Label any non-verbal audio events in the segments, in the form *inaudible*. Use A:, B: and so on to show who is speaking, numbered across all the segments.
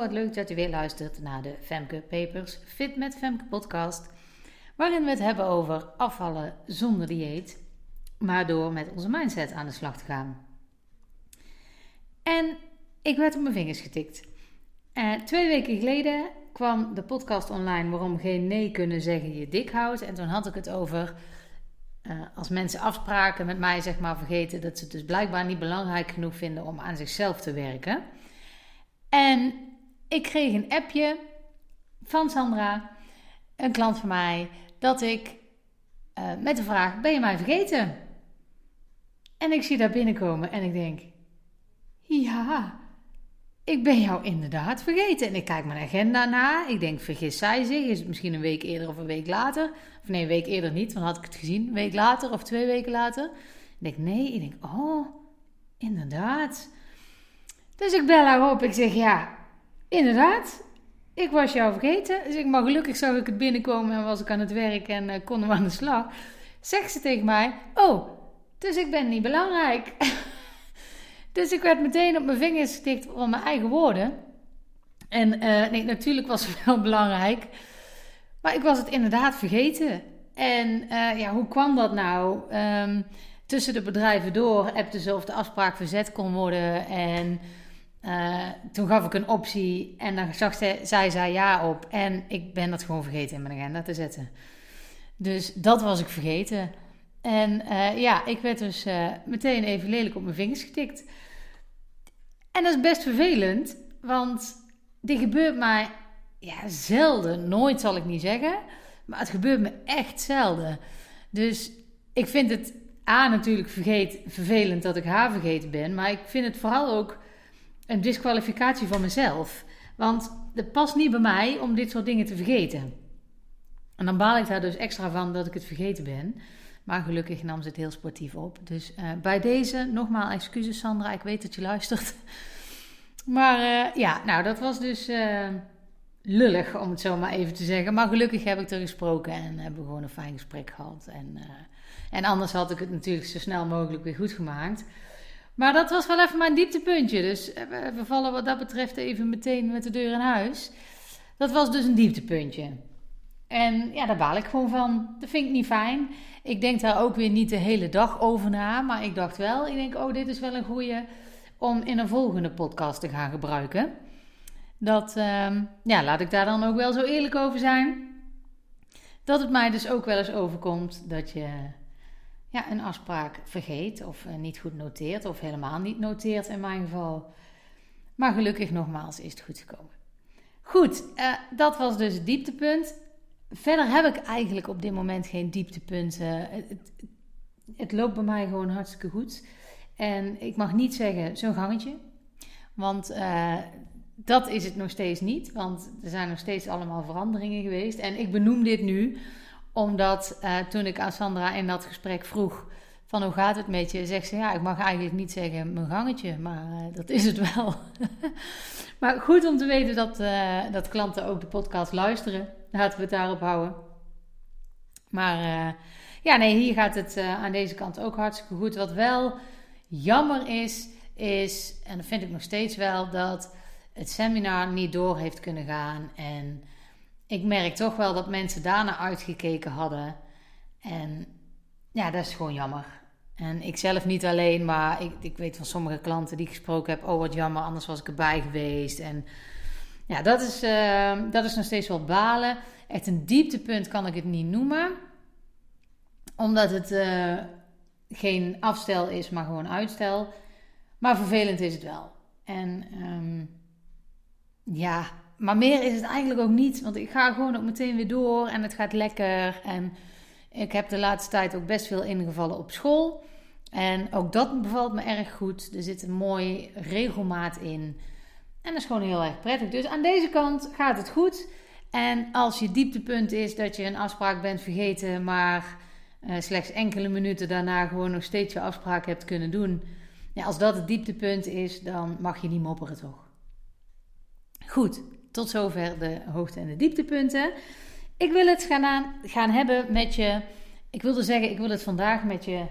A: Wat leuk dat u weer luistert naar de Femke Papers Fit met Femke podcast. Waarin we het hebben over afvallen zonder dieet, maar door met onze mindset aan de slag te gaan. En ik werd op mijn vingers getikt. Uh, twee weken geleden kwam de podcast online waarom geen nee kunnen zeggen je dik houdt. En toen had ik het over uh, als mensen afspraken met mij zeg maar vergeten dat ze het dus blijkbaar niet belangrijk genoeg vinden om aan zichzelf te werken. En ik kreeg een appje van Sandra, een klant van mij, dat ik uh, met de vraag: Ben je mij vergeten? En ik zie daar binnenkomen en ik denk: Ja, ik ben jou inderdaad vergeten. En ik kijk mijn agenda na. Ik denk: Vergis zij zich? Is het misschien een week eerder of een week later? Of nee, een week eerder niet, want had ik het gezien. Een week later of twee weken later. Ik denk: Nee, ik denk: Oh, inderdaad. Dus ik bel haar op. Ik zeg, ja, inderdaad. Ik was jou vergeten. Dus ik, maar gelukkig zag ik het binnenkomen en was ik aan het werk en uh, konden we aan de slag. Zegt ze tegen mij, oh, dus ik ben niet belangrijk. *laughs* dus ik werd meteen op mijn vingers getikt van mijn eigen woorden. En uh, nee, natuurlijk was het *laughs* wel belangrijk. Maar ik was het inderdaad vergeten. En uh, ja, hoe kwam dat nou? Um, tussen de bedrijven door appte ze of de afspraak verzet kon worden. En uh, toen gaf ik een optie en dan zag zij, zij zei ja op. En ik ben dat gewoon vergeten in mijn agenda te zetten. Dus dat was ik vergeten. En uh, ja, ik werd dus uh, meteen even lelijk op mijn vingers getikt. En dat is best vervelend, want dit gebeurt mij ja, zelden. Nooit zal ik niet zeggen. Maar het gebeurt me echt zelden. Dus ik vind het A natuurlijk vergeet, vervelend dat ik haar vergeten ben. Maar ik vind het vooral ook een disqualificatie van mezelf. Want het past niet bij mij om dit soort dingen te vergeten. En dan baal ik daar dus extra van dat ik het vergeten ben. Maar gelukkig nam ze het heel sportief op. Dus uh, bij deze, nogmaals excuses Sandra, ik weet dat je luistert. *laughs* Maar uh, ja, nou dat was dus uh, lullig om het zo maar even te zeggen. Maar gelukkig heb ik er gesproken en hebben we gewoon een fijn gesprek gehad. En, en anders had ik het natuurlijk zo snel mogelijk weer goed gemaakt. Maar dat was wel even mijn dieptepuntje. Dus eh, we vallen wat dat betreft even meteen met de deur in huis. Dat was dus een dieptepuntje. En ja, daar baal ik gewoon van. Dat vind ik niet fijn. Ik denk daar ook weer niet de hele dag over na. Maar ik dacht wel, ik denk, oh, dit is wel een goeie om in een volgende podcast te gaan gebruiken. Dat, uh, ja, laat ik daar dan ook wel zo eerlijk over zijn. Dat het mij dus ook wel eens overkomt dat je ja, een afspraak vergeet of uh, niet goed noteert of helemaal niet noteert in mijn geval. Maar gelukkig nogmaals is het goed gekomen. Goed, uh, dat was dus het dieptepunt. Verder heb ik eigenlijk op dit moment geen dieptepunten. Het, het, loopt bij mij gewoon hartstikke goed. En ik mag niet zeggen zo'n gangetje. Want uh, dat is het nog steeds niet. Want er zijn nog steeds allemaal veranderingen geweest. En ik benoem dit nu omdat uh, toen ik aan Sandra in dat gesprek vroeg van hoe gaat het met je, zegt ze ja, ik mag eigenlijk niet zeggen mijn gangetje, maar uh, dat is het wel. *laughs* maar goed om te weten dat, uh, dat klanten ook de podcast luisteren. Laten we het daarop houden. Maar ja, nee, hier gaat het aan deze kant ook hartstikke goed. Wat wel jammer is, is, en dat vind ik nog steeds wel, dat het seminar niet door heeft kunnen gaan en ik merk toch wel dat mensen daarna uitgekeken hadden. En ja, dat is gewoon jammer. En ik zelf niet alleen, maar ik, ik weet van sommige klanten die ik gesproken heb: oh wat jammer, anders was ik erbij geweest. En ja, dat is, uh, dat is nog steeds wel balen. Echt een dieptepunt kan ik het niet noemen, omdat het uh, geen afstel is, maar gewoon uitstel. Maar vervelend is het wel. En um, ja, maar meer is het eigenlijk ook niet, want ik ga gewoon ook meteen weer door en het gaat lekker. En ik heb de laatste tijd ook best veel ingevallen op school. En ook dat bevalt me erg goed. Er zit een mooi regelmaat in. En dat is gewoon heel erg prettig. Dus aan deze kant gaat het goed. En als je dieptepunt is dat je een afspraak bent vergeten, maar uh, slechts enkele minuten daarna gewoon nog steeds je afspraak hebt kunnen doen. Ja, als dat het dieptepunt is, dan mag je niet mopperen toch? Goed, tot zover de hoogte- en de dieptepunten. Ik wil het gaan, aan, gaan hebben met je. Ik wilde zeggen, ik wil het vandaag met je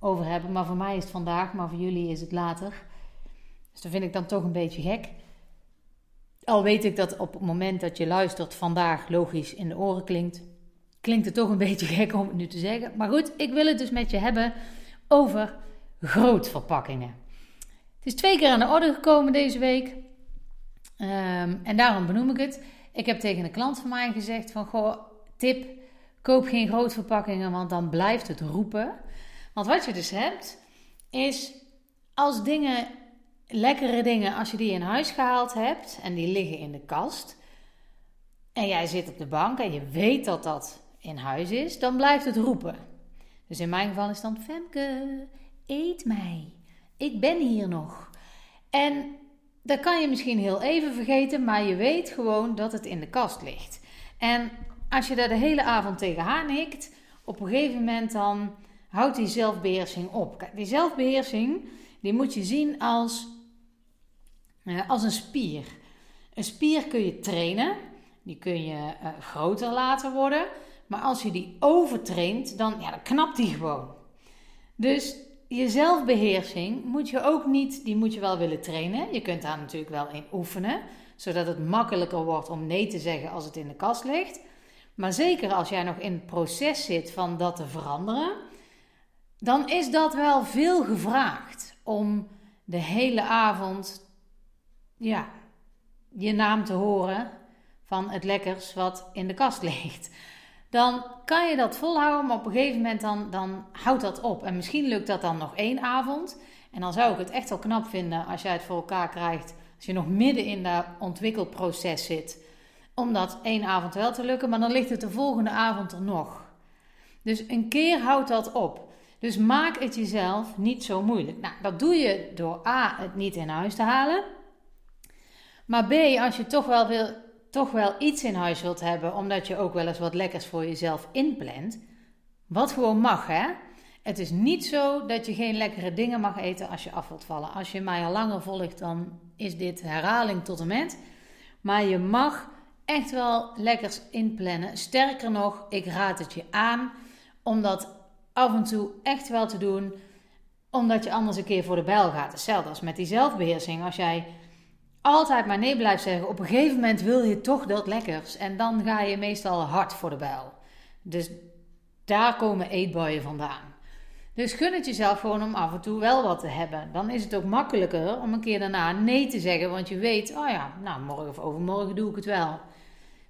A: over hebben. Maar voor mij is het vandaag, maar voor jullie is het later. Dus dat vind ik dan toch een beetje gek. Al weet ik dat op het moment dat je luistert vandaag logisch in de oren klinkt. Klinkt het toch een beetje gek om het nu te zeggen. Maar goed, ik wil het dus met je hebben over grootverpakkingen. Het is twee keer aan de orde gekomen deze week. Ehm, en daarom benoem ik het. Ik heb tegen een klant van mij gezegd van... Goh, tip, koop geen grootverpakkingen, want dan blijft het roepen. Want wat je dus hebt, is als dingen, lekkere dingen, als je die in huis gehaald hebt... en die liggen in de kast... en jij zit op de bank en je weet dat dat in huis is... dan blijft het roepen. Dus in mijn geval is dan... Femke, eet mij. Ik ben hier nog. En dat kan je misschien heel even vergeten, maar je weet gewoon dat het in de kast ligt. En als je daar de hele avond tegenaan hikt, op een gegeven moment dan houdt die zelfbeheersing op. die zelfbeheersing, die moet je zien als, uh, als een spier. Een spier kun je trainen, die kun je uh, groter laten worden. Maar als je die overtraint, dan, ja, dan knapt die gewoon. Dus je zelfbeheersing moet je ook niet, die moet je wel willen trainen. Je kunt daar natuurlijk wel in oefenen, zodat het makkelijker wordt om nee te zeggen als het in de kast ligt. Maar zeker als jij nog in het proces zit van dat te veranderen, dan is dat wel veel gevraagd om de hele avond ja, je naam te horen van het lekkers wat in de kast *laughs* ligt dan kan je dat volhouden, maar op een gegeven moment dan, dan houdt dat op. En misschien lukt dat dan nog één avond. En dan zou ik het echt wel knap vinden als jij het voor elkaar krijgt, als je nog midden in dat ontwikkelproces zit, om dat één avond wel te lukken, maar dan ligt het de volgende avond er nog. Dus een keer houdt dat op. Dus maak het jezelf niet zo moeilijk. Nou, dat doe je door A, het niet in huis te halen. Maar B, als je toch wel wil toch wel iets in huis wilt hebben, omdat je ook wel eens wat lekkers voor jezelf inplant. Wat gewoon mag, hè? Het is niet zo dat je geen lekkere dingen mag eten als je af wilt vallen. Als je mij al langer volgt, dan is dit herhaling tot en met. Maar je mag echt wel lekkers inplannen. Sterker nog, ik raad het je aan om dat af en toe echt wel te doen, omdat je anders een keer voor de bijl gaat. Hetzelfde als met die zelfbeheersing. Als jij altijd maar nee blijft zeggen, op een gegeven moment wil je toch dat lekkers. En dan ga je meestal hard voor de bijl. Dus daar komen eetbuien vandaan. Dus gun het jezelf gewoon om af en toe wel wat te hebben. Dan is het ook makkelijker om een keer daarna nee te zeggen. Want je weet, oh ja, nou morgen of overmorgen doe ik het wel.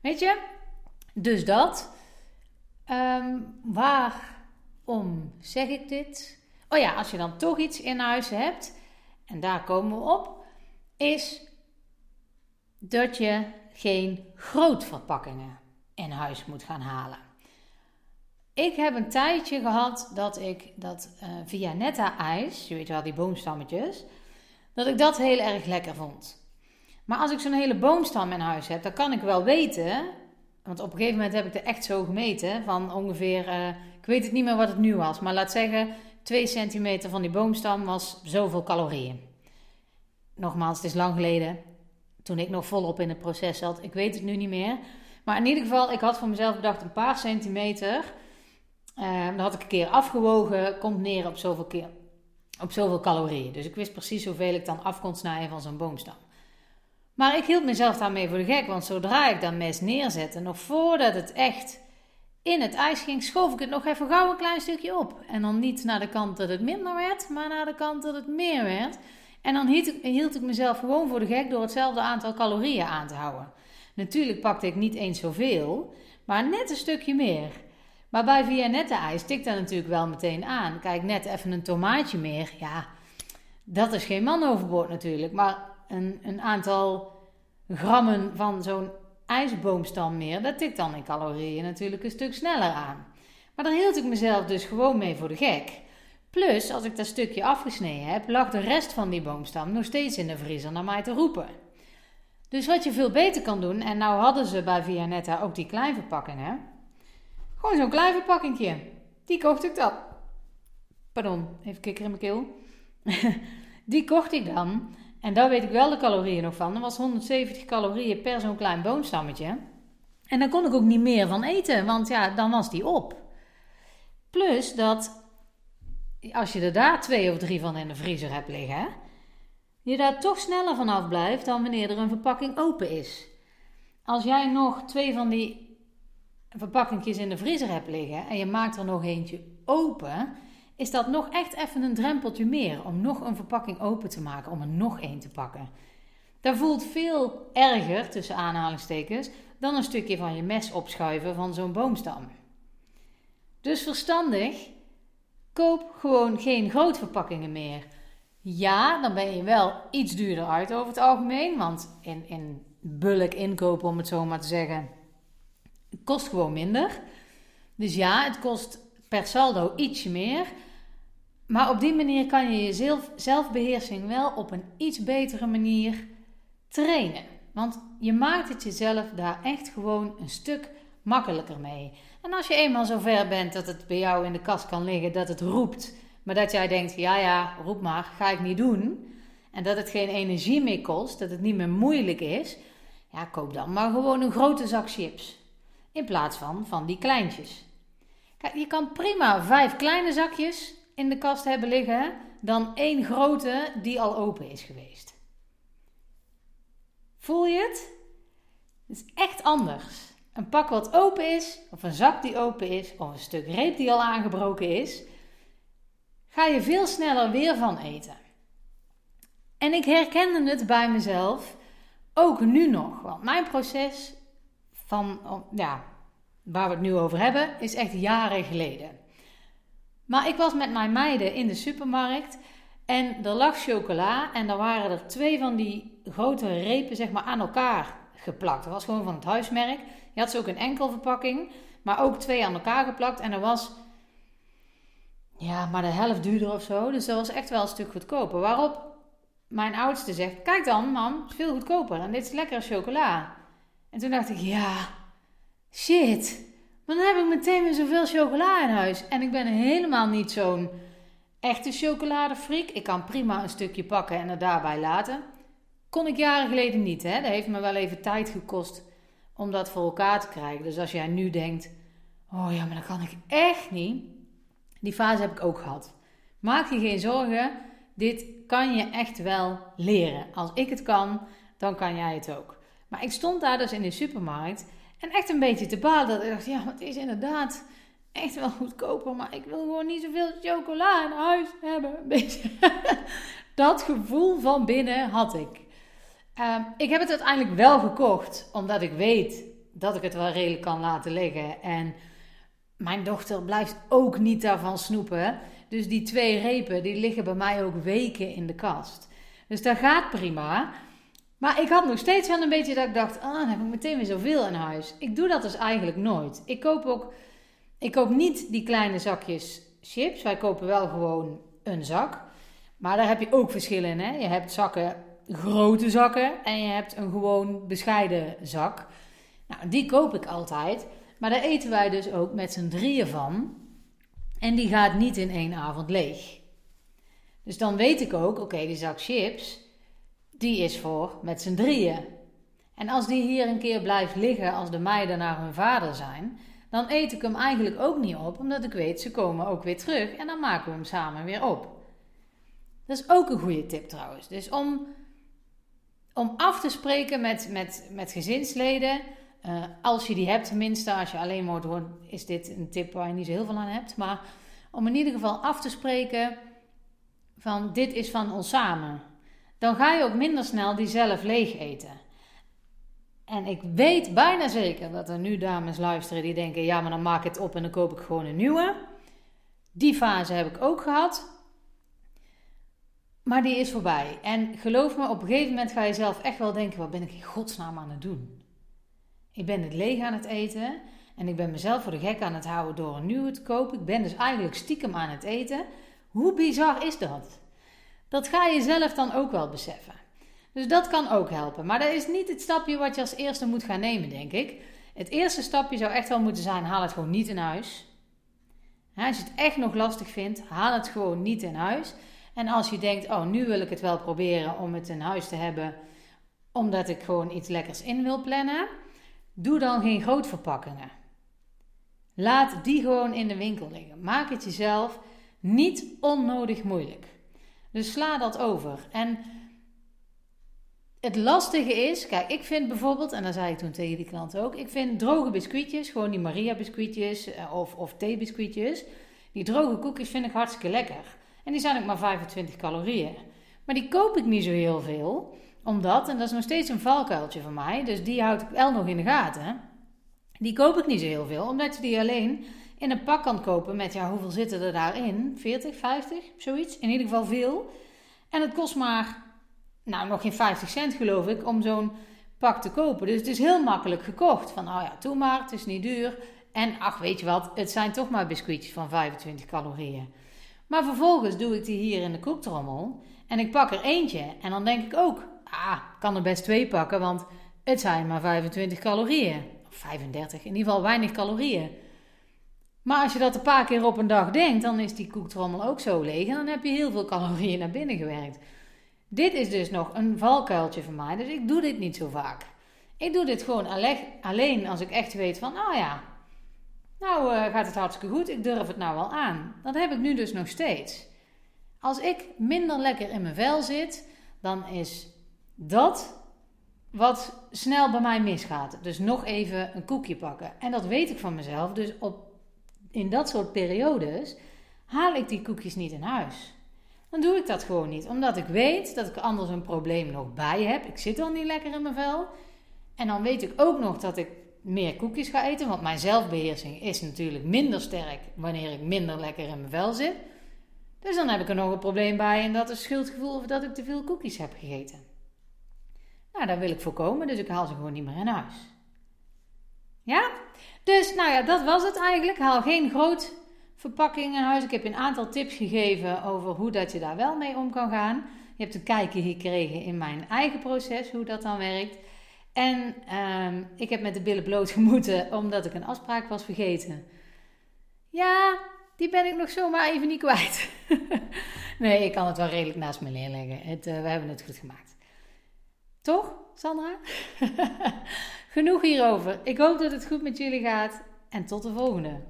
A: Weet je? Dus dat. Um, waarom zeg ik dit? Oh ja, als je dan toch iets in huis hebt, en daar komen we op, is dat je geen grootverpakkingen in huis moet gaan halen. Ik heb een tijdje gehad dat ik dat uh, via Netta ijs, je weet wel die boomstammetjes, dat ik dat heel erg lekker vond. Maar als ik zo'n hele boomstam in huis heb, dan kan ik wel weten, want op een gegeven moment heb ik er echt zo gemeten van ongeveer, uh, ik weet het niet meer wat het nu was, maar laat zeggen 2 centimeter van die boomstam was zoveel calorieën. Nogmaals, het is lang geleden toen ik nog volop in het proces zat. Ik weet het nu niet meer. Maar in ieder geval, ik had voor mezelf bedacht een paar centimeter. Uh, dan had ik een keer afgewogen, komt neer op zoveel, keer, op zoveel calorieën. Dus ik wist precies hoeveel ik dan af kon snijden van zo'n boomstam. Maar ik hield mezelf daarmee voor de gek, want zodra ik dat mes neerzette, nog voordat het echt in het ijs ging, schoof ik het nog even gauw een klein stukje op. En dan niet naar de kant dat het minder werd, maar naar de kant dat het meer werd. En dan hield ik, mezelf gewoon voor de gek door hetzelfde aantal calorieën aan te houden. Natuurlijk pakte ik niet eens zoveel, maar net een stukje meer. Maar bij Vianette ijs tikt dat natuurlijk wel meteen aan. Kijk, net even een tomaatje meer. Ja, dat is geen man overboord natuurlijk. Maar een, een aantal grammen van zo'n ijsboomstam meer, dat tikt dan in calorieën natuurlijk een stuk sneller aan. Maar dan hield ik mezelf dus gewoon mee voor de gek. Plus, als ik dat stukje afgesneden heb, lag de rest van die boomstam nog steeds in de vriezer naar mij te roepen. Dus wat je veel beter kan doen, en nou hadden ze bij Vianetta ook die kleinverpakkingen. Gewoon zo'n klein verpakkingje. Die kocht ik dan. Pardon, even kikker in mijn keel. *laughs* die kocht ik dan. En daar weet ik wel de calorieën nog van. Dat was 170 calorieën per zo'n klein boomstammetje. En daar kon ik ook niet meer van eten, want ja, dan was die op. Plus dat als je er daar twee of drie van in de vriezer hebt liggen, je daar toch sneller vanaf blijft dan wanneer er een verpakking open is. Als jij nog twee van die verpakkingjes in de vriezer hebt liggen en je maakt er nog eentje open, is dat nog echt even een drempeltje meer om nog een verpakking open te maken, om er nog één te pakken. Dat voelt veel erger, tussen aanhalingstekens, dan een stukje van je mes opschuiven van zo'n boomstam. Dus verstandig, koop gewoon geen grootverpakkingen meer. Ja, dan ben je wel iets duurder uit over het algemeen, want in, in bulk inkopen, om het zo maar te zeggen, kost gewoon minder. Dus ja, het kost per saldo ietsje meer. Maar op die manier kan je je zelfbeheersing wel op een iets betere manier trainen. Want je maakt het jezelf daar echt gewoon een stuk makkelijker mee. En als je eenmaal zover bent dat het bij jou in de kast kan liggen, dat het roept, maar dat jij denkt: ja, ja, roep maar, ga ik niet doen. En dat het geen energie meer kost, dat het niet meer moeilijk is, ja, koop dan maar gewoon een grote zak chips. In plaats van van die kleintjes. Kijk, je kan prima vijf kleine zakjes in de kast hebben liggen dan één grote die al open is geweest. Voel je het? Het is echt anders. Een pak wat open is, of een zak die open is, of een stuk reep die al aangebroken is, ga je veel sneller weer van eten. En ik herkende het bij mezelf ook nu nog. Want mijn proces van, ja, waar we het nu over hebben, is echt jaren geleden. Maar ik was met mijn meiden in de supermarkt en er lag chocola en er waren er twee van die grote repen zeg maar aan elkaar geplakt. Dat was gewoon van het huismerk. Je had ze ook een enkel verpakking, maar ook twee aan elkaar geplakt en er was ja, maar de helft duurder of zo. Dus dat was echt wel een stuk goedkoper. Waarop mijn oudste zegt: Kijk dan, mam, is veel goedkoper en dit is lekkere chocola. En toen dacht ik: Ja, shit. Maar dan heb ik meteen weer zoveel chocola in huis. En ik ben helemaal niet zo'n echte chocoladefreak. Ik kan prima een stukje pakken en het daarbij laten. Kon ik jaren geleden niet. Hè? Dat heeft me wel even tijd gekost om dat voor elkaar te krijgen. Dus als jij nu denkt: Oh ja, maar dat kan ik echt niet. Die fase heb ik ook gehad. Maak je geen zorgen. Dit kan je echt wel leren. Als ik het kan, dan kan jij het ook. Maar ik stond daar dus in de supermarkt en echt een beetje te balen. Dat ik dacht, ja, het is inderdaad echt wel goedkoper, maar ik wil gewoon niet zoveel chocola in huis hebben. Beetje. *laughs* dat gevoel van binnen had ik. Ehm, ik heb het uiteindelijk wel gekocht, omdat ik weet dat ik het wel redelijk kan laten liggen. En mijn dochter blijft ook niet daarvan snoepen. Dus die twee repen, die liggen bij mij ook weken in de kast. Dus dat gaat prima. Maar ik had nog steeds wel een beetje dat ik dacht, ah, dan heb ik meteen weer zoveel in huis. Ik doe dat dus eigenlijk nooit. Ik koop ook, ik koop niet die kleine zakjes chips. Wij kopen wel gewoon een zak. Maar daar heb je ook verschillen in. Hè? Je hebt zakken, grote zakken en je hebt een gewoon bescheiden zak. Nou, die koop ik altijd. Maar daar eten wij dus ook met z'n drieën van. En die gaat niet in één avond leeg. Dus dan weet ik ook, oké, die zak chips, die is voor met z'n drieën. En als die hier een keer blijft liggen als de meiden naar hun vader zijn, dan eet ik hem eigenlijk ook niet op, omdat ik weet ze komen ook weer terug en dan maken we hem samen weer op. Dat is ook een goede tip trouwens. Dus om, om af te spreken met, met, met gezinsleden, uh, als je die hebt tenminste, als je alleen woont, is dit een tip waar je niet zo heel veel aan hebt. Maar om in ieder geval af te spreken van dit is van ons samen. Dan ga je ook minder snel die zelf leeg eten. En ik weet bijna zeker dat er nu dames luisteren die denken: ja, maar dan maak ik het op en dan koop ik gewoon een nieuwe. Die fase heb ik ook gehad. Maar die is voorbij. En geloof me, op een gegeven moment ga je zelf echt wel denken: wat ben ik in godsnaam aan het doen? Ik ben het leeg aan het eten en ik ben mezelf voor de gek aan het houden door een nieuwe te kopen. Ik ben dus eigenlijk stiekem aan het eten. Hoe bizar is dat? Dat ga je zelf dan ook wel beseffen. Dus dat kan ook helpen. Maar dat is niet het stapje wat je als eerste moet gaan nemen, denk ik. Het eerste stapje zou echt wel moeten zijn: haal het gewoon niet in huis. Als je het echt nog lastig vindt, haal het gewoon niet in huis. En als je denkt: oh, nu wil ik het wel proberen om het in huis te hebben, omdat ik gewoon iets lekkers in wil plannen Doe dan geen grootverpakkingen. Laat die gewoon in de winkel liggen. Maak het jezelf niet onnodig moeilijk. Dus sla dat over. En het lastige is, kijk, ik vind bijvoorbeeld, en dat zei ik toen tegen die klant ook, ik vind droge biscuitjes, gewoon die Maria biscuitjes eh, of, of theebiscuitjes, die droge koekjes vind ik hartstikke lekker. En die zijn ook maar 25 calorieën. Maar die koop ik niet zo heel veel, omdat, en dat is nog steeds een valkuiltje van mij, dus die houd ik wel nog in de gaten. Die koop ik niet zo heel veel, omdat je die alleen in een pak kan kopen met, ja, hoeveel zitten er daarin? 40, 50, zoiets? In ieder geval veel. En het kost maar, nou, nog geen 50 cent geloof ik, om zo'n pak te kopen. Dus het is heel makkelijk gekocht. Van, nou ja, doe maar, het is niet duur. En ach, weet je wat, het zijn toch maar biscuitjes van 25 calorieën. Maar vervolgens doe ik die hier in de koektrommel. En ik pak er eentje. En dan denk ik ook, ah, kan er best twee pakken, want het zijn maar 25 calorieën. Of 35, in ieder geval weinig calorieën. Maar als je dat een paar keer op een dag denkt, dan is die koektrommel ook zo leeg. En dan heb je heel veel calorieën naar binnen gewerkt. Dit is dus nog een valkuiltje voor mij, dus ik doe dit niet zo vaak. Ik doe dit gewoon alleen als ik echt weet van, oh ja, nou uh, gaat het hartstikke goed, ik durf het nou wel aan. Dat heb ik nu dus nog steeds. Als ik minder lekker in mijn vel zit, dan is dat wat snel bij mij misgaat. Dus nog even een koekje pakken. En dat weet ik van mezelf. Dus op, in dat soort periodes haal ik die koekjes niet in huis. Dan doe ik dat gewoon niet. Omdat ik weet dat ik anders een probleem nog bij heb. Ik zit al niet lekker in mijn vel. En dan weet ik ook nog dat ik meer koekjes ga eten. Want mijn zelfbeheersing is natuurlijk minder sterk wanneer ik minder lekker in mijn vel zit. Dus dan heb ik er nog een probleem bij en dat is schuldgevoel of dat ik te veel koekjes heb gegeten. Nou, dat wil ik voorkomen, dus ik haal ze gewoon niet meer in huis. Ja? Dus, nou ja, dat was het eigenlijk. Haal geen groot verpakking in huis. Ik heb een aantal tips gegeven over hoe dat je daar wel mee om kan gaan. Je hebt een kijkje gekregen in mijn eigen proces, hoe dat dan werkt. En um, ik heb met de billen bloot gemoeten omdat ik een afspraak was vergeten. Ja, die ben ik nog zomaar even niet kwijt. *laughs* nee, ik kan het wel redelijk naast me neerleggen. Het, uh, we hebben het goed gemaakt. Toch, Sandra? *laughs* Genoeg hierover. Ik hoop dat het goed met jullie gaat. En tot de volgende.